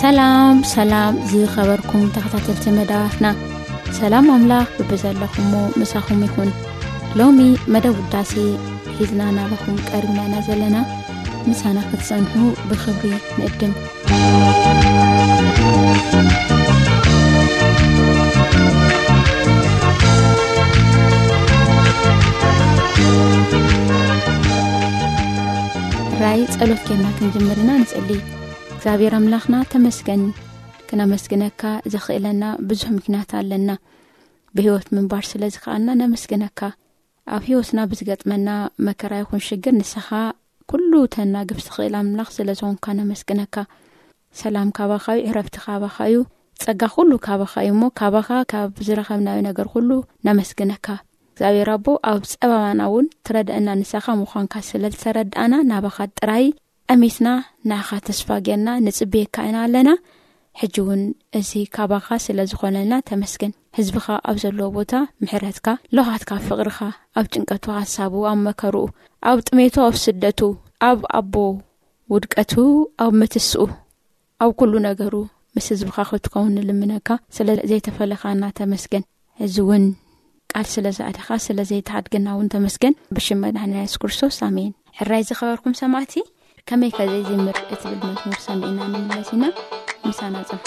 ሰላም ሰላም ዝኸበርኩም ተኸታተልቲ መደባትና ሰላም ኣምላኽ ብብዘለኹሞ ምሳኹም ይኹን ሎሚ መደብ ውዳሴ ሒዝና ናባኹም ቀርብናና ዘለና ምሳና ክትሰንሑ ብኽብሪ ንእድም ራይ ጸሎት ጌና ክንጅምርና ንጽሊ እግዚኣብሔር ኣምላኽና ተመስገን ክነመስግነካ ዘኽእለና ብዙሕ ምክንያት ኣለና ብህይወት ምንባር ስለ ዝኸኣልና ነመስግነካ ኣብ ህይወትና ብዝገጥመና መከራ ይኹን ሽግር ንስኻ ኩሉ ተናግብ ዝኽእል ኣምላኽ ስለ ዝኾንካ ነመስግነካ ሰላም ካባኻ ዩ ዕረፍቲ ካባኻ ዩ ጸጋ ኩሉ ካባኻ እዩ እሞ ካባኻ ካብ ዝረኸብናዮ ነገር ኩሉ ነመስግነካ እግዚኣብሔር ኣቦ ኣብ ጸባባና እውን ትረድአና ንሳኻ ምዃንካ ስለ ዝተረድኣና ናባኻ ጥራይ ጠሚትና ንኣኻ ተስፋ ጌርና ንጽብየካ ኢና ኣለና ሕጂ ውን እዚ ካባኻ ስለ ዝኾነና ተመስገን ህዝብኻ ኣብ ዘለዎ ቦታ ምሕረትካ ሎኻትካ ፍቅርኻ ኣብ ጭንቀቱ ሐሳቡ ኣብ መከርኡ ኣብ ጥሜቱ ኣብ ስደቱ ኣብ ኣቦ ውድቀቱ ኣብ ምትስኡ ኣብ ኩሉ ነገሩ ምስ ህዝብኻ ክትከውን ንልምነካ ስለ ዘይተፈለኻና ተመስገን ሕዚ ውን ቃል ስለ ዝኣተኻ ስለ ዘይትሃድገና ውን ተመስገን ብሽም መድሃኒና የሱስ ክርስቶስ ኣሜን ሕራይ ዝኸበርኩም ሰማዕቲ ከመይ ከ ዘይዝምር እትብል መዝሙር ሰሚዕና ንምለስ ኢና ምሳና ጽንሑ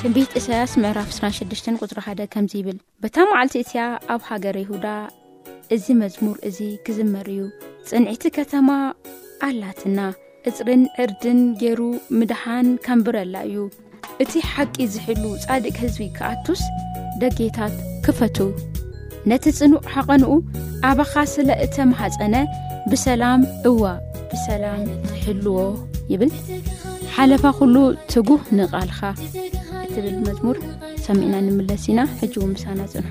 ትንቢት እሳያስ ምዕራፍ 26 ቁፅሪ ሓደ ከምዚ ይብል በታ መዓልቲ እቲያ ኣብ ሃገር ይሁዳ እዚ መዝሙር እዚ ክዝመር እዩ ፅንዒቲ ከተማ ኣላትና እፅርን ዕርድን ገይሩ ምድሓን ከምብረላ እዩ እቲ ሓቂ ዝሕሉ ፃድቅ ህዝቢ ክኣቱስ ደጌታት ክፈቱ ነቲ ጽኑዕ ሓቐንኡ ኣባኻ ስለ እተማሓጸነ ብሰላም እዋ ብሰላም ትሕልዎ ይብል ሓለፋ ኩሉ ትጉህ ንቓልኻ እትብል መዝሙር ሰሚዕና ንምለስ ኢና ሕጂ እውን ምሳና ጽንሑ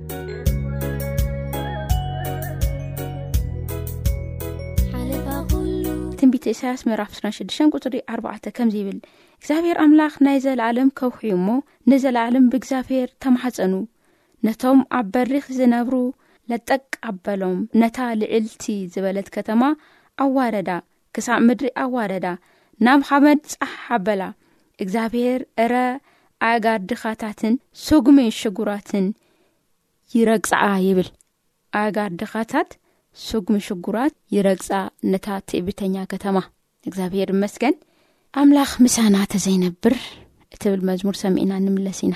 ትንቢተ እሳያስ ምዕራፍ 26 ቁፅሪ 4 ከምዚ ይብል እግዚኣብሔር ኣምላኽ ናይ ዘለኣለም ከውሕዩ እሞ ንዘለኣለም ብእግዚኣብሔር ተማሓፀኑ ነቶም ኣብ በሪኽ ዝነብሩ ለጠቅ ኣበሎም ነታ ልዕልቲ ዝበለት ከተማ ኣዋረዳ ክሳብ ምድሪ ኣዋረዳ፣ ናብ ሓመድ ጻሕ ኣበላ። እግዚኣብሄር እረ ኣእጋር ድኻታትን ስጉሚ ሽጉራትን ይረግጻኣ ይብል። ኣእጋር ድኻታት ስጉሚ ሽጉራት ይረግጻ ነታ ትዕቢተኛ ከተማ። እግዚኣብሄር ይመስገን ኣምላኽ ምሳና ተዘይነብር እትብል መዝሙር ሰሚዕና ንምለስ ኢና።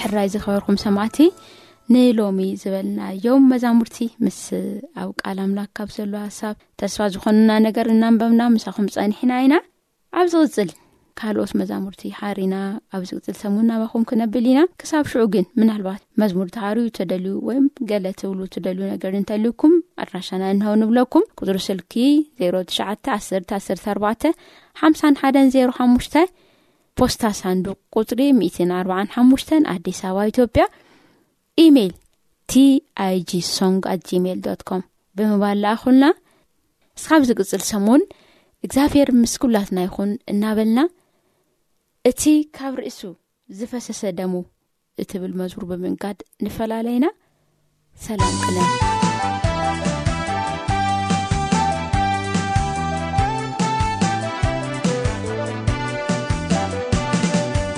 ሕራይ ዝኸበርኩም ሰማዕቲ ንሎሚ ዝበልናዮም መዛሙርቲ ምስ ኣብ ቃል ኣምላክ ካብ ዘሎ ሃሳብ ተስፋ ዝኾኑና ነገር እናንበብና ምሳኹም ፀኒሕና ኢና ኣብ ዝቕጽል ካልኦት መዛሙርቲ ሓሪና ኣብ ዝቕጽል ሰሙን ናባኹም ክነብል ኢና ክሳብ ሽዑ ግን ምናልባት መዝሙር ተሃርዩ ተደልዩ ወይም ገለ ትብሉ ትደልዩ ነገር እንተልዩኩም ኣድራሻና እንሀው ንብለኩም ቁፅሪ ስልኪ 091014 5105 ፖስታ ሳንዱቅ ቁፅሪ 145 ኣዲስ ኣበባ ኢትዮጵያ ኢሜይል ቲኣይጂ ሶንግ ኣት ጂሜይል ዶት ኮም ብምባል ለኣኹልና እስካብ ዝቅፅል ሰሙን እግዚኣብሄር ምስ ኩላትና ይኹን እናበልና እቲ ካብ ርእሱ ዝፈሰሰ ደሙ እትብል መዝሙር ብምንጋድ ንፈላለይና ሰላም ቅነ